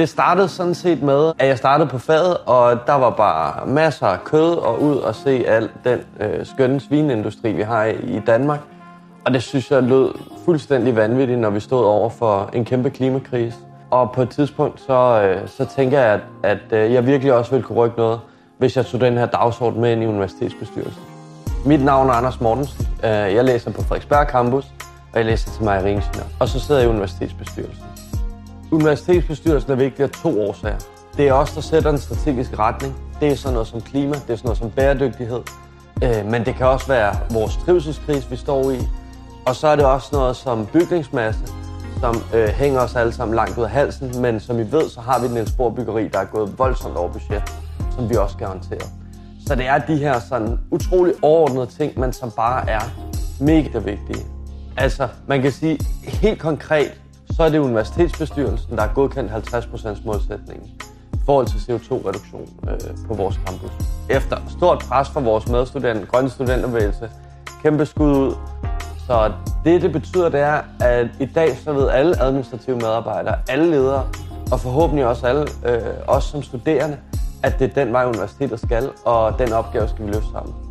Det startede sådan set med, at jeg startede på fadet, og der var bare masser af kød og ud og se al den øh, skønne svineindustri, vi har i, i Danmark. Og det synes jeg lød fuldstændig vanvittigt, når vi stod over for en kæmpe klimakrise. Og på et tidspunkt, så, øh, så tænker jeg, at, at øh, jeg virkelig også ville kunne rykke noget, hvis jeg tog den her dagsorden med ind i universitetsbestyrelsen. Mit navn er Anders Mortensen. Øh, jeg læser på Frederiksberg Campus, og jeg læser til mejeriingeniør. Og så sidder jeg i universitetsbestyrelsen. Universitetsbestyrelsen er vigtig af to årsager. Det er også der sætter en strategisk retning. Det er sådan noget som klima, det er sådan noget som bæredygtighed. Øh, men det kan også være vores trivselskrise, vi står i. Og så er det også noget som bygningsmasse, som øh, hænger os alle sammen langt ud af halsen. Men som I ved, så har vi den sporbyggeri, der er gået voldsomt over budget, som vi også skal håndtere. Så det er de her sådan utrolig overordnede ting, men som bare er mega vigtige. Altså, man kan sige helt konkret, så er det universitetsbestyrelsen, der har godkendt 50% målsætningen i forhold til CO2-reduktion øh, på vores campus. Efter stort pres fra vores medstuderende, grønne studenterbevægelse, kæmpe skud ud. Så det, det betyder, det er, at i dag så ved alle administrative medarbejdere, alle ledere, og forhåbentlig også alle øh, os som studerende, at det er den vej, universitetet skal, og den opgave skal vi løfte sammen.